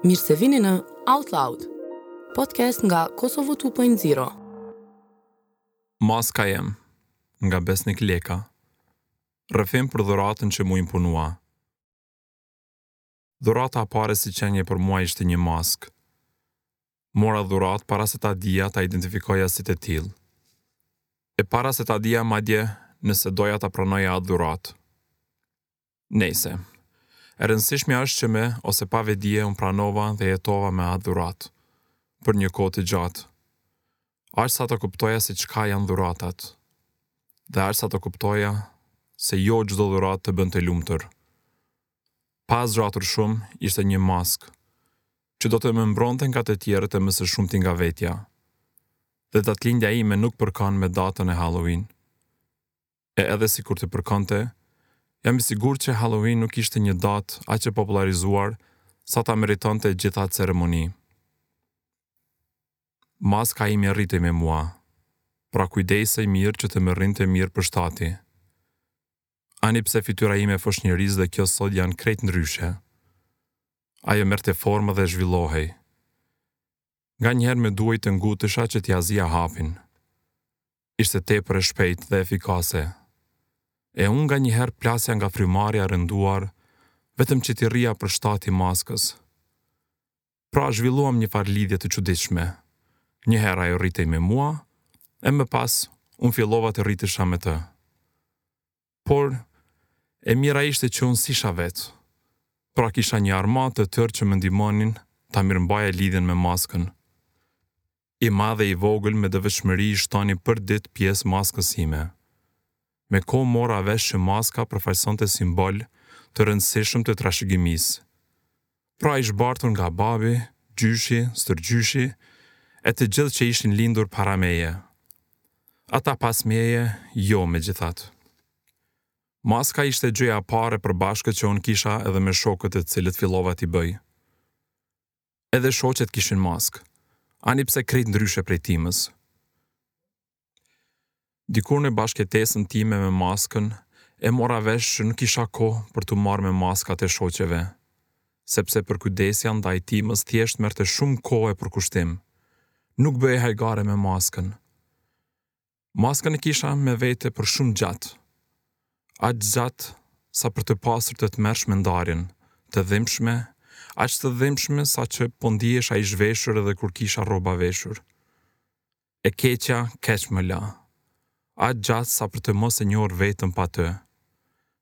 Mirë se vini në Out Loud, podcast nga Kosovo 2.0. Maska jeme, nga Besnik Leka. Rrëfim për dhuratën që m'u imponua. Dhurata e parë si qenie për mua ishte një maskë. Mora dhuratë para se ta dija ta identifikoja si të tillë. E para se ta dija madje nëse doja ta pranoja atë dhuratë. Nejse. E rëndësishmja është që me ose pa vetëdije unë pranova dhe jetova me atë dhuratë, për një kohë të gjatë. Aq sa të kuptoja se çka janë dhuratat. Dhe aq sa të kuptoja se jo çdo dhuratë të bën të lumtur. Pa e zgjatur shumë, ishte një maskë, që do të më mbronte nga të tjerët e më së shumti nga vetja. Dhe datëlindja ime nuk përkon me datën e Halloween. e edhe sikur të përkonte, jam i sigurt që Halloween nuk ishte një datë aq e popullarizuar sa ta meritonte gjithë atë ceremoni. Maska ime rritej me mua, pra kujdesej mirë që të më rrinte mirë për shtati. Ani pse fytyra ime e foshnjërisë dhe kjo sot janë krejt ndryshe. Ajo merrte formë dhe zhvillohej. Nganjëherë më duhej të ngutesha që t'ia zija hapin. ishte tepër e shpejtë dhe efikase. E unë nganjëherë plasja nga frymëmarrja e rënduar, vetëm që t'i rrija për shtati maskës. Pra zhvilluam njëfarë lidhje të çuditshme. Një herë ajo rritej me mua, e më pas unë fillova të rritesha me të. por e mira ishte që unë s'isha vetë. Pra kisha një armatë të tërë që më ndihmonin ta mirëmbaja lidhjen me maskën. I madh e i vogël me devotshmëri i shtonin përditë pjesë maskës sime. Me kohë mora vesh që maska përfaqësonte simbol të rëndësishëm të trashëgimisë. pra ishte bartur nga babi, gjyshi, stërgjyshi e të gjithë që ishin lindur para meje. Ata pas meje, jo, megjithatë. Maska ishte gjëja e parë e përbashkët që unë kisha edhe me shokët të cilët fillova t'i bëj. Edhe shoqet kishin maskë, ani pse krejt ndryshe prej simes. Dikur në bashkëjetesën time me maskën e mora vesh që nuk kisha kohë për t'u marrë me maskat e shoqeve, sepse përkujdesja ndaj simes thjesht merrte shumë kohë e përkushtim. Nuk bëhej hajgare me maskën. Maskën e kisha me vete për shumë gjatë, aq gjatë sa për ta pasur të tmerrshme ndarjen, të dhimbshme, aq të dhimbshme saqë po ndihesha i zhveshur edhe kur kisha rroba veshur. E keqja keq më la. Aq gjatë sa për të mos e njohur veten pa të.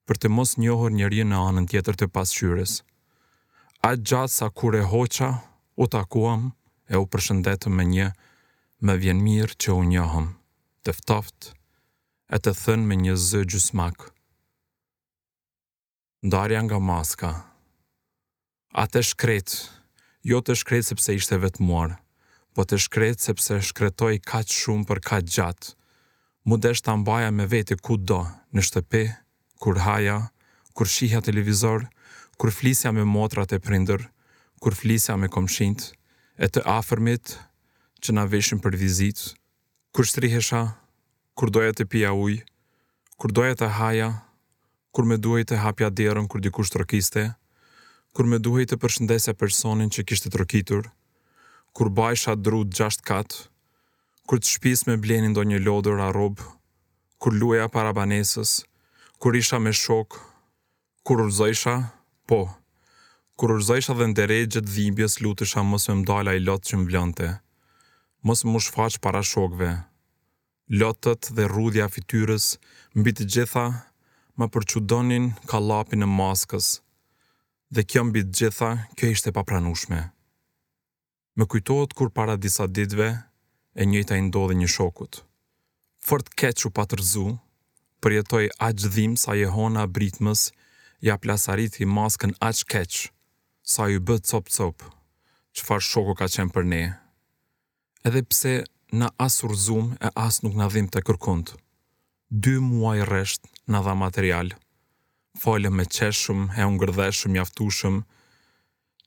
Për të mos njohur njeriun në anën tjetër të pasqyrës. Aq gjatë sa kur e hoqa, u takuam e u përshëndetëm me një Më vjen mirë që u njohëm. Të ftoftë e të thënë me një zë gjysmak. Ndarja nga maska. Atë të shkretë, jo të shkretë sepse ishte vetmuar, po të shkretë sepse shkretoi kaq shumë për kaq gjatë, m'u desh ta mbaja me vete kudo, në shtëpi, kur haja, kur shihja televizor, kur flisja me motrat e prindër, kur flisja me komshinjtë, e të afërmit që na vijshin për vizitë, Kur shtrihesha, kur doja të pija ujë, kur doja të haja, kur më duhej të hapja derën kur dikush trokiste, kur më duhej të përshëndesja personin që kishte trokitur, kur bajsha drutë gjashtë kat, kur të shpisë më blenin ndonjë lodër a rrobë, kur luaja para banesës, kur isha me shokë, Kur u rrëzojsha, po. Kur u rrëzojsha dhe nëpër gjithë dhimbjes lutesha mos me m'dalë ai lot që m'vlonte. Mos m'u shfaq para shokëve. Lotët dhe rrudhja e fytyrës, mbi të gjitha, ma përçudonin kallapin e maskës. Dhe kjo mbi të gjitha, kjo ishte e papranueshme. Më kujtohet kur para disa ditëve e njëjta i ndodhi një shokut. Fort keq u pat rrëzu, përjetoi aq dhimbë sa jehona e britmës ia plasarithi maskën aq keq sa iu bë cop cop. Çfarë shoku ka qenë për ne. Edhe pse na as u rrëzum e as nuk na dhimbte kërkund. Dy muaj rresht na dha material. Folëm e qeshëm e u ngërdheshëm mjaftushëm.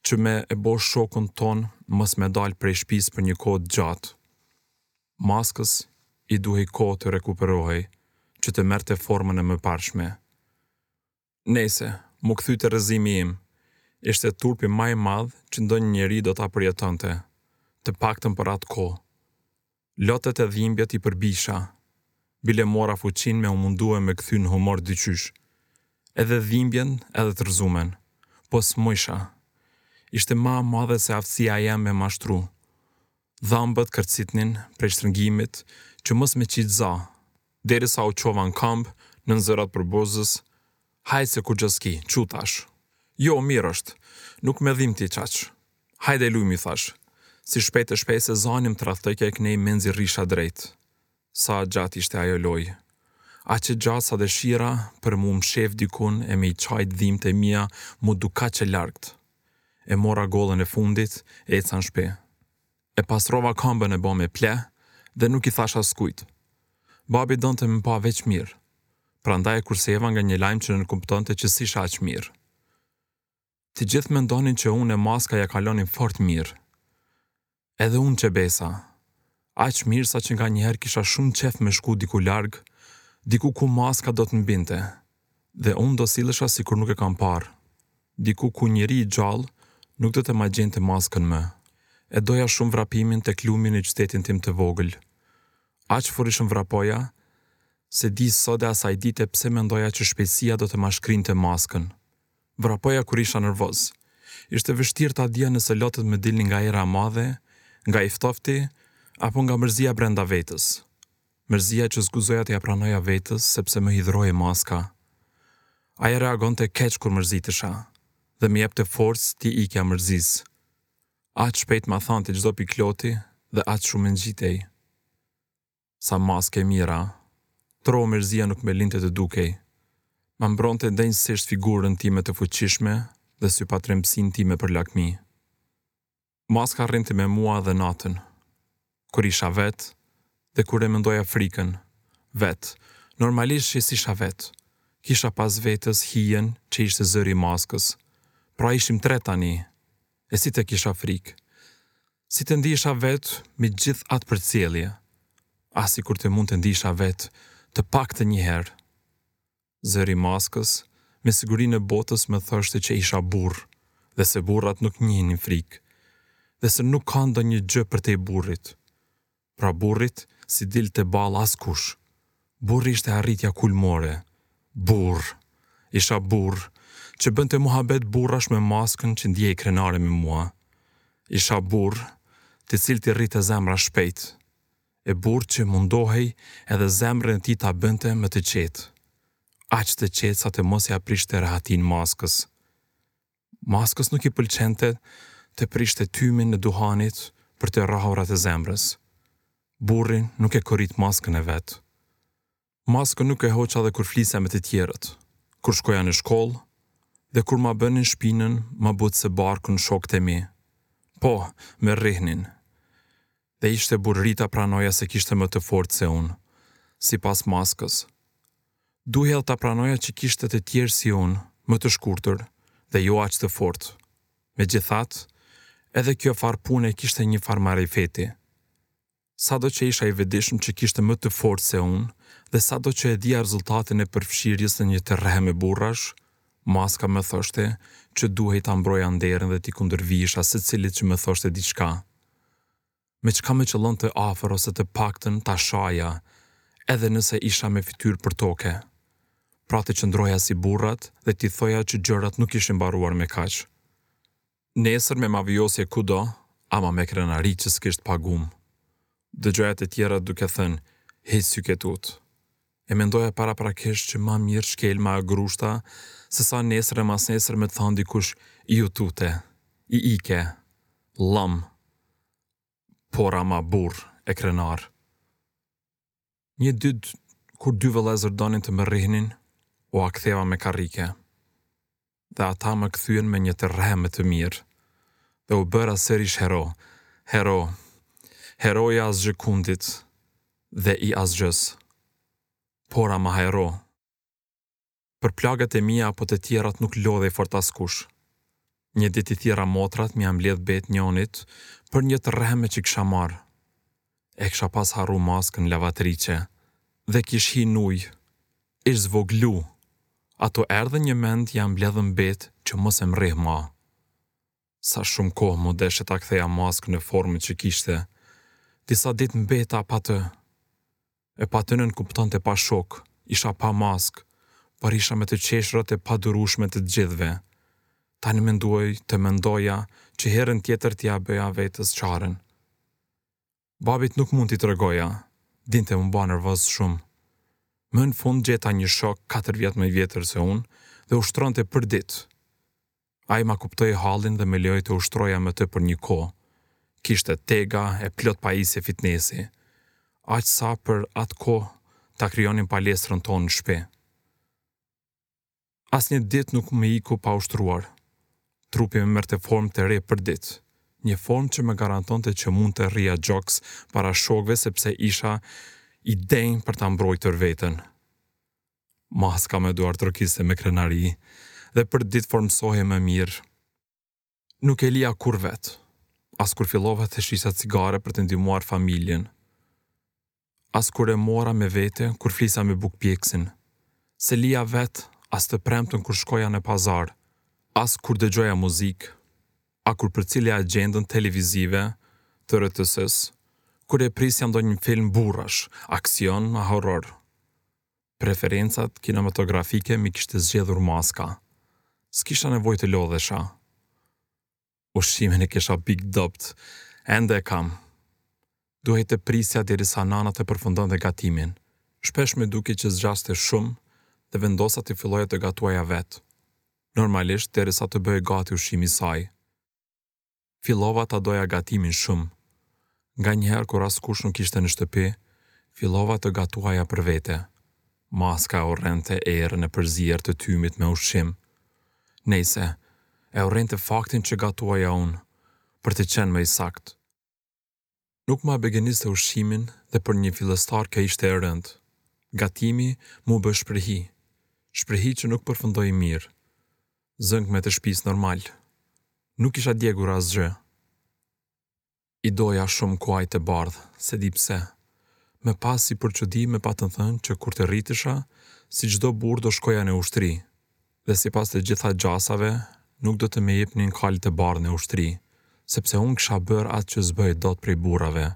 që me e bo shokun tonë mos me dalë prej shpisë për një kohë të gjatë. Maskës i duhej kohë të rekuperohej, që të merrte formën e mëparshme. Nejse, m'u kthy te rrëzimi im. Ishte turpi ma i madh që ndonjë njeri do ta përjetonte, të paktën për atë kohë. Lotët e dhimbjet i përbisha, bile mora fuqinë me u mundue me i kthy në humor dyqysh. Edhe dhimbjen edhe t'rrëzumen. Po s'mujsha. Ishte ma e madhe se aftësia jem me mashtru. Dhambët kërcitnin prej shtrëngimit që mos me qit za, derisa u çova në kambë, nën zërat përbuzës, Hajt se kurgja s'ki, çu tash. Jo, mirë është, nuk më dhimbti qaq. Hajde lujmë i thash. Si shpejt e shpejt se zani më tradhtojke e knej mezi rrisha drejt. Sa e gjatë ishte ajo lojë. Aq e gjatë sa dëshira për m'u mshef dikun e me i qajt dhimbt e mia m'u duk kaq e largtë. E mora gollën e fundit, eca n'shpi. E pastrova këmbën e bo me pleh dhe nuk i thashë askujt. Babi donte me më pa veç mirë. Prandaj e kurseva nga një lajm që nënkuptonte që s'isha aq mirë. Të gjithë mendonin që unë e Maska ia kalonim fort mirë. Edhe unë që besa. Aq mirë saqë nganjëherë kisha shumë qejf me shku diku larg, diku ku Maska do të m'binte. Dhe unë do sillesha sikur nuk e kam parë, diku ku njeri i gjallë nuk do të ma gjente maskën më. E doja shumë vrapimin tek lumi në qytetin tim të vogël. Aq furishëm vrapoja, s'e di sot e asaj dite pse mendoja që shpejtësia do të ma shkrinte maskën. Vrapoja kur isha nervoz. Ishte vështirë ta dija nëse lotët më dilnin nga era e madhe, nga i ftofti, apo nga mërzia brenda vetes. Mërzia që s'guxoja t'ia pranoja vetes sepse më hidhrohej maska. Ajo reagonte keq kur mërzitesha dhe më jepte forcë t'i ikja mërzisë. Aq shpejt ma thante çdo pikë loti dhe aq shumë më ngjitej. Sa maskë e mirë! Troo mërzia nuk më linte të dukej. Ma mbronte denjësisht figurën time të fuqishme dhe sypatrembësinë time për lakmi. Maska rrinte me mua dhe natën, kur isha vetë dhe kur e mendoja frikën, vetë, normalisht që s'isha vetë, kisha pas vetes hijen që ishte zëri i maskës, pra ishim tre tani, e si të kisha frikë, si të ndihesha vetë me gjithë atë përcjellje, ah sikur të mund të ndihesha vetë të paktën një herë. Zëri i maskës, me sigurinë e botës më thoshte që isha burrë dhe se burrat nuk njihnin frikë. Dhe se nuk ka ndonjë gjë përtej burrit. Pra burrit s'i dilte ballë askush. Burri ishte arritja kulmore. Burrë! Isha burrë, që bënte muhabet burrash me maskën që ndihej krenare me mua. Isha burrë, të cilit i rrihte zemra shpejt. e burrë që mundohej edhe zemrën e tij ta bënte më të qetë, aq të qetë sa të mos ia prishte rehatinë maskës. Maskës nuk i pëlqente të prishte tymin e duhanit për të rrahurat e zemrës. Burri nuk e korrit maskën e vet. Maskën nuk e hoqa dhe kur flisja me të tjerët, kur shkoja në shkollë dhe kur ma bënin shpinën më butë se barkun shokët e mi. Po, më rrihnin. Dhe ishte burrëri ta pranoja se kishte më të fortë se unë, sipas Maskës. Duhej ta pranoja që kishte të tjerë si unë, më të shkurtër dhe jo aq të fortë. Megjithatë, edhe kjo farë pune kishte një farë marifeti. Sado që isha i vetëdijshëm që kishte më të fortë se unë dhe sado që e dija rezultatin e përfshirjes në një të rrehme burrash, maska më thoshte që duhej ta mbroja nderin dhe t'i kundërvijesha secilit që më thoshte diçka. Me çka më qëllon të afër ose të paktën ta shaja, edhe nëse isha me fytyrë përtoke. Pra të qëndroja si burrat dhe t'i thoja që gjërat nuk kishin mbaruar me kaq. Nesër me mavijosje kudo, ama me krenari që s'ksha t'pagum. Dëgjoja të tjerat duke thënë, Hiq s'u ke tutë. E mendoja paraprakisht që ma mirë shkelma e grushta, se sa nesër e masnesër me thanë dikush, Iu tute. I ike. Llam. Por ama burrë e krenar. Një dit kur dy vëllezër donin të më rrihnin, ua ktheva me karrike. Dhe ata më kthyen me një të rrehme të mirë. Dhe u bëra sërish hero. Hero. Heroi i asgjëkundit dhe i asgjësë. Por ama hero. Për plagat e mia apo të tjerat nuk lodhej fort askush. Një ditë i thirra motrat m'ia mbledh betë njonit për një të rrehme që kisha marrë. E kisha pas harru maskën n'lavatriçe dhe kish hi n'ujë. Ish zvoglu! Ato erdhën njëmend ia mbledhën betë që mos me m'rreh ma. Sa shumë kohë m'u desh ta ktheja maskën në formën që kishte. Disa ditë mbeta pa të. E pa të nënkuptonte pa shokë, isha pa maskë, por isha me të qeshurat e padurueshme të të gjithëve. Tani më duhej të mendoja që herën tjetër t'ia bëja vetes çaren. Babit nuk mund t'i tregoja, dinte m'u ba nervoz shumë. Më në fund gjeta një shok katër vjet më të vjetër se unë dhe ushtronte përditë. Ai ma kuptoi hallin dhe më lejoi të ushtroja me të për një kohë. Kishte tega e plot pajisje fitnesi, aq sa për atë kohë ta krijonim palestrën tonë n'shpi. Asnjë ditë nuk më iku pa ushtruar. Trupi më merrte formë të re përditë. Një formë që më garantonte që mund të rrija gjoks para shokëve sepse isha i denjë për ta mbrojtur veten. Maska më duartrokiste me krenari dhe përditë formësohej më mirë. Nuk e lija kurrë vet, as kur fillova të shisa cigare për të ndihmuar familjen, as kur e mora me vete kur flisa me bukëpjekësin, s'e lija vet as të premten kur shkoja në pazar, as kur dëgjoja muzikë, a kur përcillja agjendën televizive të RTS-së, kur e prisja ndonjë film burrash, aksion a horror. preferencat kinematografike m'i kishte zgjedhur maska. S'kisha nevojë të lodhesha. Ushqimin e kisha big dobt. Ende e kam. Duhej të prisja derisa Nana të përfundonte gatimin. Shpesh më dukej që zgjaste shumë dhe vendosa të filloja të gatuaja vetë. Normalisht derisa të bëhej gati ushqimi i saj. Fillova ta doja gatimin shumë. Nganjëherë kur askush nuk ishte në shtëpi, fillova të gatuaja për vete. Maska e urrente erën e përzier të tymit me ushqim. Nejse, e urrente faktin që gatuaja unë, për të qenë më i saktë. Nuk ma begeniste ushqimin dhe për një fillestar kjo ishte e rëndë. Gatimi m'u bë shprehi. Shprehi që nuk përfundoi mirë. Zënka me të shpisë normal. Nuk kisha djegur asgjë. I doja shumë kuajt e bardhë, s'e di pse. Më pas si për çudi më patën thënë që kur të rritesha, si çdo burrë do shkoja në ushtri. dhe sipas të gjitha gjasave nuk do të më jepnin kalë të bardhë në ushtri, sepse unë kisha bërë atë që s'bëhet dot prej burrave,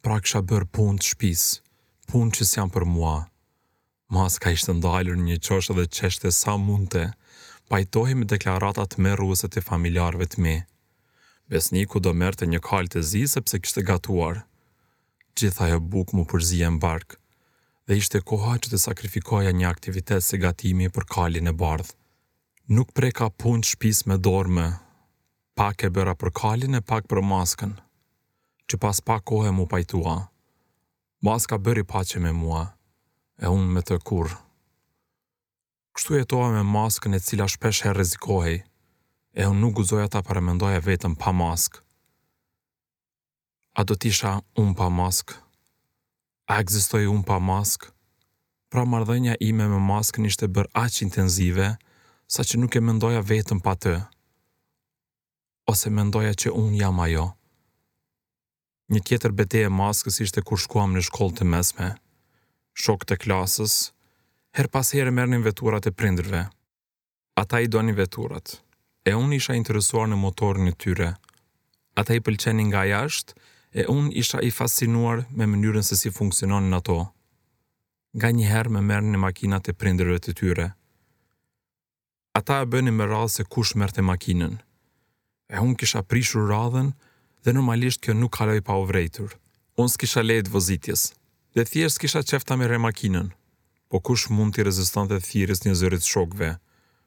pra kisha bërë punë të shpisë, punë që s'janë për mua. Maska ishte ndalur në një qoshe dhe qeshte sa mundte, pajtohej me deklaratat tmerruese të familjarëve të mi. Besniku do merrte një kalë të zi sepse kishte gatuar. Gjithë ajo bukë m'u përzie m'bark dhe ishte koha që të sakrifikoja një aktivitet si gatimi për kalin e bardhë. Nuk preka punë t'shpisë me dorë më, pak e bëra për kalin e pak për maskën, që pas pak kohe m'u pajtua. Maska bëri paqe me mua, e unë me të kurrë. Kështu jetova me maskën e cila shpesh herë rrezikohej, e unë nuk guxoja ta paramendoja veten pa maskë. A do të isha unë pa maskë? A ekzistoj unë pa maskë? Pra marrëdhënia ime me maskën ishte bërë aq intenzive, saqë nuk e mendoja veten pa të. Ose mendoja që unë jam ajo. Një tjetër betejë e maskës ishte kur shkuam në shkollë të mesme. Shokët e klasës, herë pas here merrnin veturat e prindërve. Ata i donin veturat, e unë isha i interesuar në motorin e tyre. Ata i pëlqenin nga jashtë, e unë isha i fascinuar me mënyrën se si funksiononin ato. Nganjëherë më merrnin në makinat e prindërve të tyre. Ata e bënin me radhë se kush merrte makinën. E unë kisha prishur radhën dhe normalisht kjo nuk kaloi pa u vrejtur. Unë s'kisha leje të vozitjes dhe thjesht s'kisha qef ta merrja makinën. Po kush mund t'i rezistonte thirrjes njëzëri të shokëve,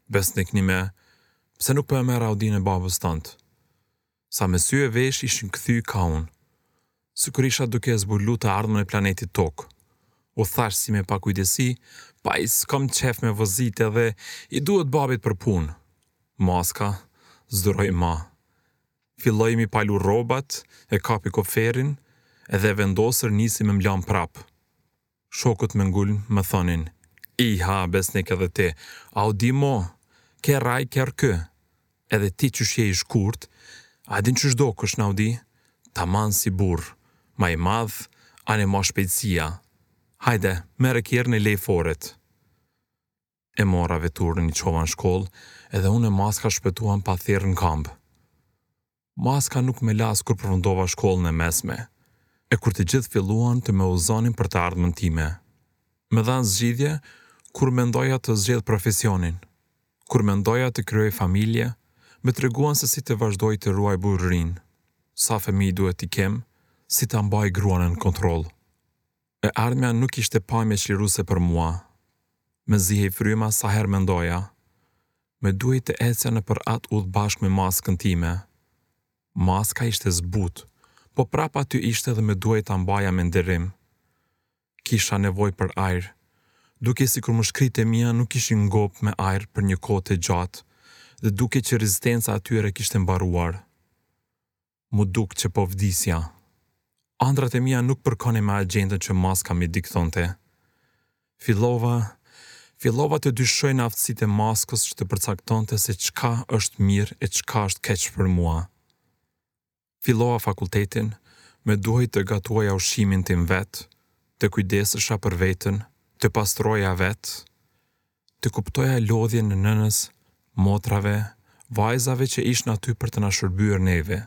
Besnik, ni me, pse nuk po e merr Audinë e babës tond? Sa me sy e veshë ishin kthy ka unë. Sikur isha duke e zbulu të ardhmen e planetit Tokë. U thashë si me pakujdesi, Paj, s'kam qef me vozit edhe i duhet babit për punë. Maska, s'duroi ma. Filloi mi palu rrobat, e kapi koferin, edhe e vendosur nisi me m'lanë prapë. Shokët me ngulm më thonin, Ijha, Besnik edhe ti, a u di mo, kerr ai, kerr ky! Edhe ti qysh je i shkurtë, a din qysh dokësh na u di? Taman si burrë, ma i madh, ani ma shpejtësia! Hajde, merre kerrin e lej foret! E mora veturën i çova në shkollë edhe unë e Maska shpëtuam pa therrë në kamb. Maska nuk më la as kur përfundova shkollën e mesme e kur të gjithë filluan të më uronin për të ardhmen time. Më dhanë zgjidhje kur mendoja të zgjedh profesionin. Kur mendoja të krijoj familje, më treguan se si të vazhdoj të ruaj burrërinë, sa fëmijë duhet t'i kem, si ta mbaj gruan nën kontroll. E ardhmja nuk ishte pamje çliruese për mua. Më zihej fryma sa herë mendoja. Më duhej të ecja nëpër atë udhë bashkë me maskën time. Maska ishte zbutë, po prapë aty ishte dhe më duhej ta mbaja me nderim. Kisha nevojë për ajër. Dukej sikur mushkëritë e mia nuk ishin ngopë me ajër për një kohë të gjatë dhe dukej që rezistenca e tyre kishte mbaruar. M'u duk që po vdisja. Andrat e mia nuk përkonin me agjendën që maska më diktonte. Fillova, fillova të dyshoj në aftësitë e maskës që të përcaktonte se çka është mirë e çka është keq për mua. Fillova fakultetin, më duhej të gatuaja ushqimin tim vetë, të kujdesesha për veten, të pastroja vetë. Të kuptoja lodhjen e nënës, motrave, vajzave që ishin aty për të na shërbyer neve,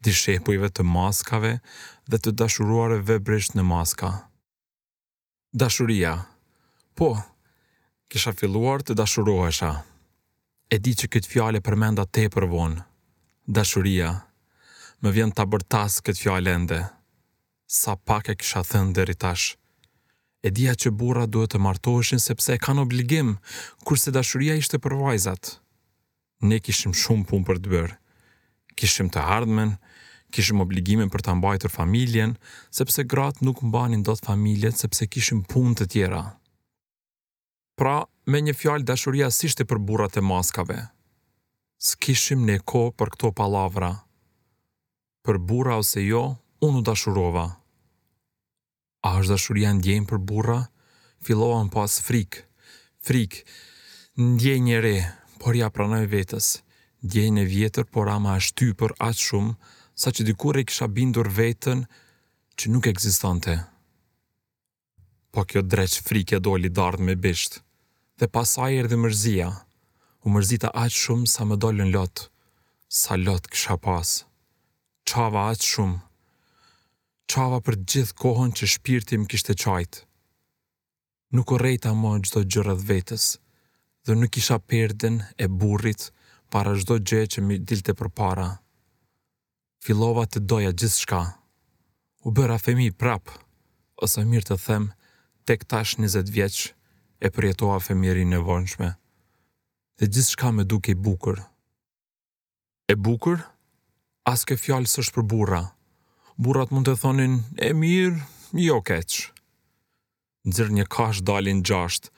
dishepujve të maskave dhe të dashuruarve verbërisht në maska. Dashuria. Po, kisha filluar të dashurohesha. E di që këtë fjalë e përmenda tepër vonë. Dashuria. Më vjen ta bërtas këtë fjalë ende. Sa pak e kisha thënë deri tash. E dija që burrat duhet të martoheshin sepse e kanë obligim, kurse dashuria ishte për vajzat. Ne kishim shumë punë për të bërë. Kishim të ardhmen, kishim obligimin për ta mbajtur familjen, sepse gratë nuk mbanin dot familjet sepse kishin punë të tjera. Pra, me një fjalë dashuria s'ishte për burrat e maskave. S'kishim ne kohë për këto pallavra. Për burra ose jo, unë u dashurova. A është dashuria ndjenjë për burra? Fillova me pas frikë. Frikë. Ndjenjë e re, por ia pranoj vetes. Ndjenjë e vjetër, por ama e shtypur aq shumë, saqë dikur e kisha bindur veten që nuk ekzistonte. Po kjo dreq frike doli dardhë me bisht. Dhe pas saj erdhi mërzia. U mërzita aq shumë sa më dolën lot. Sa lot kisha pas. Qava aq shumë. Qava për gjithë kohën që shpirti më kishte qajt. Nuk urrejta më çdo gjë rreth vetes. Dhe nuk kisha perden e burrit para çdo gjëje që më dilte përpara. Fillova të doja gjithçka. U bëra fëmijë prapë, ose mirë të them, tek tash njëzet vjeç e përjetova fëmijërinë e vonshme. Dhe gjithçka më dukej e bukur. E bukur? As kjo fjalë s'është për burra. Burrat mund të thonin, e mirë, jo keq. Nxirr një kashë dalin gjashtë.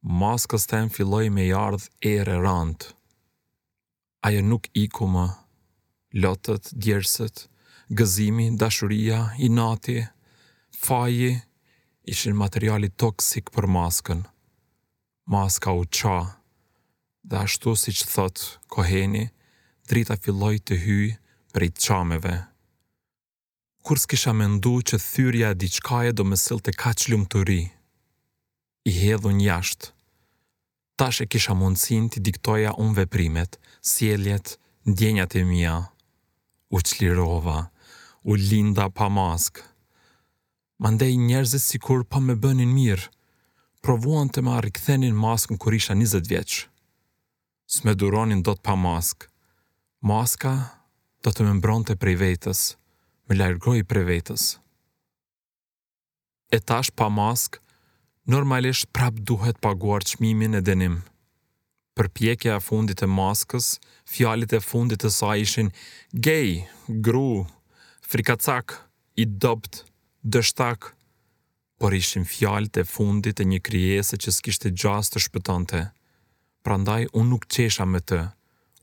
Maskës teme filloi me i ardhë erë e randë. Ajo nuk iku më. Lotët, djersët, gëzimi, dashuria, inati, faji, ishin materiali toksik për maskën. Maska u ça. Dhe ashtu siç thotë Koheni, drita filloi të hyjë prej çarjeve. Kurrë s'kisha mendu që thyrja e diçkaje do më sillte kaq lumturi. I hedhun jashtë. Tash e kisha mundësinë t'i diktoja unë veprimet, sjelljet, ndjenjat e mia. U çlirova. U linda pa maskë. Mandej njerëzit sikur po me bënin mirë. Provuan të ma rikthenin maskën kur isha njëzet vjeç. s'më duronin dot pa maskë. Maska do të më mbronte prej vetes, më largoi prej vetes. E tash pa maskë, normalisht prap duhet paguar çmimi, një dënim. Përpjekja e fundit e maskës, fjalët e fundit të saj ishin gay, gru, frikacak, i dobët, dështak, por ishin fjalët e fundit të një krijese që s'kishte gjasë të shpëtonte. Prandaj unë nuk qesha me të,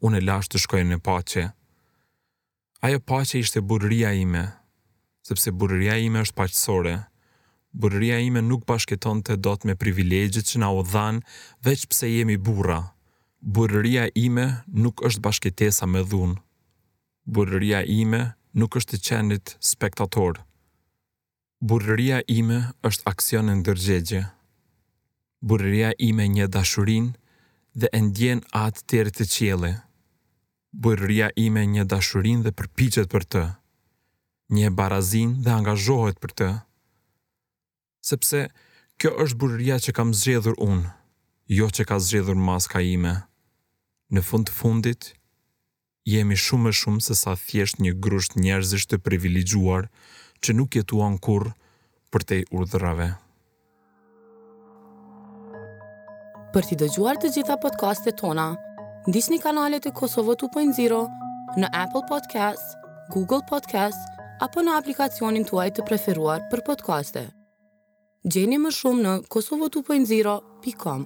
unë e lashë të shkojë në paqe. Ajo paqe ishte burrëria ime, sepse burrëria ime është paqësore. Burrëria ime nuk bashkëjetonte dot me privilegjet që na u dhanë veç pse jemi burra. Burrëria ime nuk është bashkëjetesa me dhunë. Burrëria ime nuk është të qenit spektator. Burrëria ime është aksion e ndërgjegje. Burrëria ime e njeh dashurinë dhe e ndjen atë deri te qielli. Burrëria ime e njeh dashurinë dhe përpiqet për të. Njeh barazinë dhe angazhohet për të. Sepse kjo është burrëria që kam zgjedhur unë, jo që ka zgjedhur maska ime. Në fund të fundit, Jemi shumë më shumë se sa thjesht një grusht njerëzish të privilegjuar që nuk jetuan kurrë përtej urdhërave. Për t'i dëgjuar të gjitha podcastet tona, ndiqni kanalet e Kosovo 2.0 në Apple Podcasts, Google Podcasts apo në aplikacionin tuaj të preferuar për podcaste. Gjeni më shumë në kosovo2.0.com.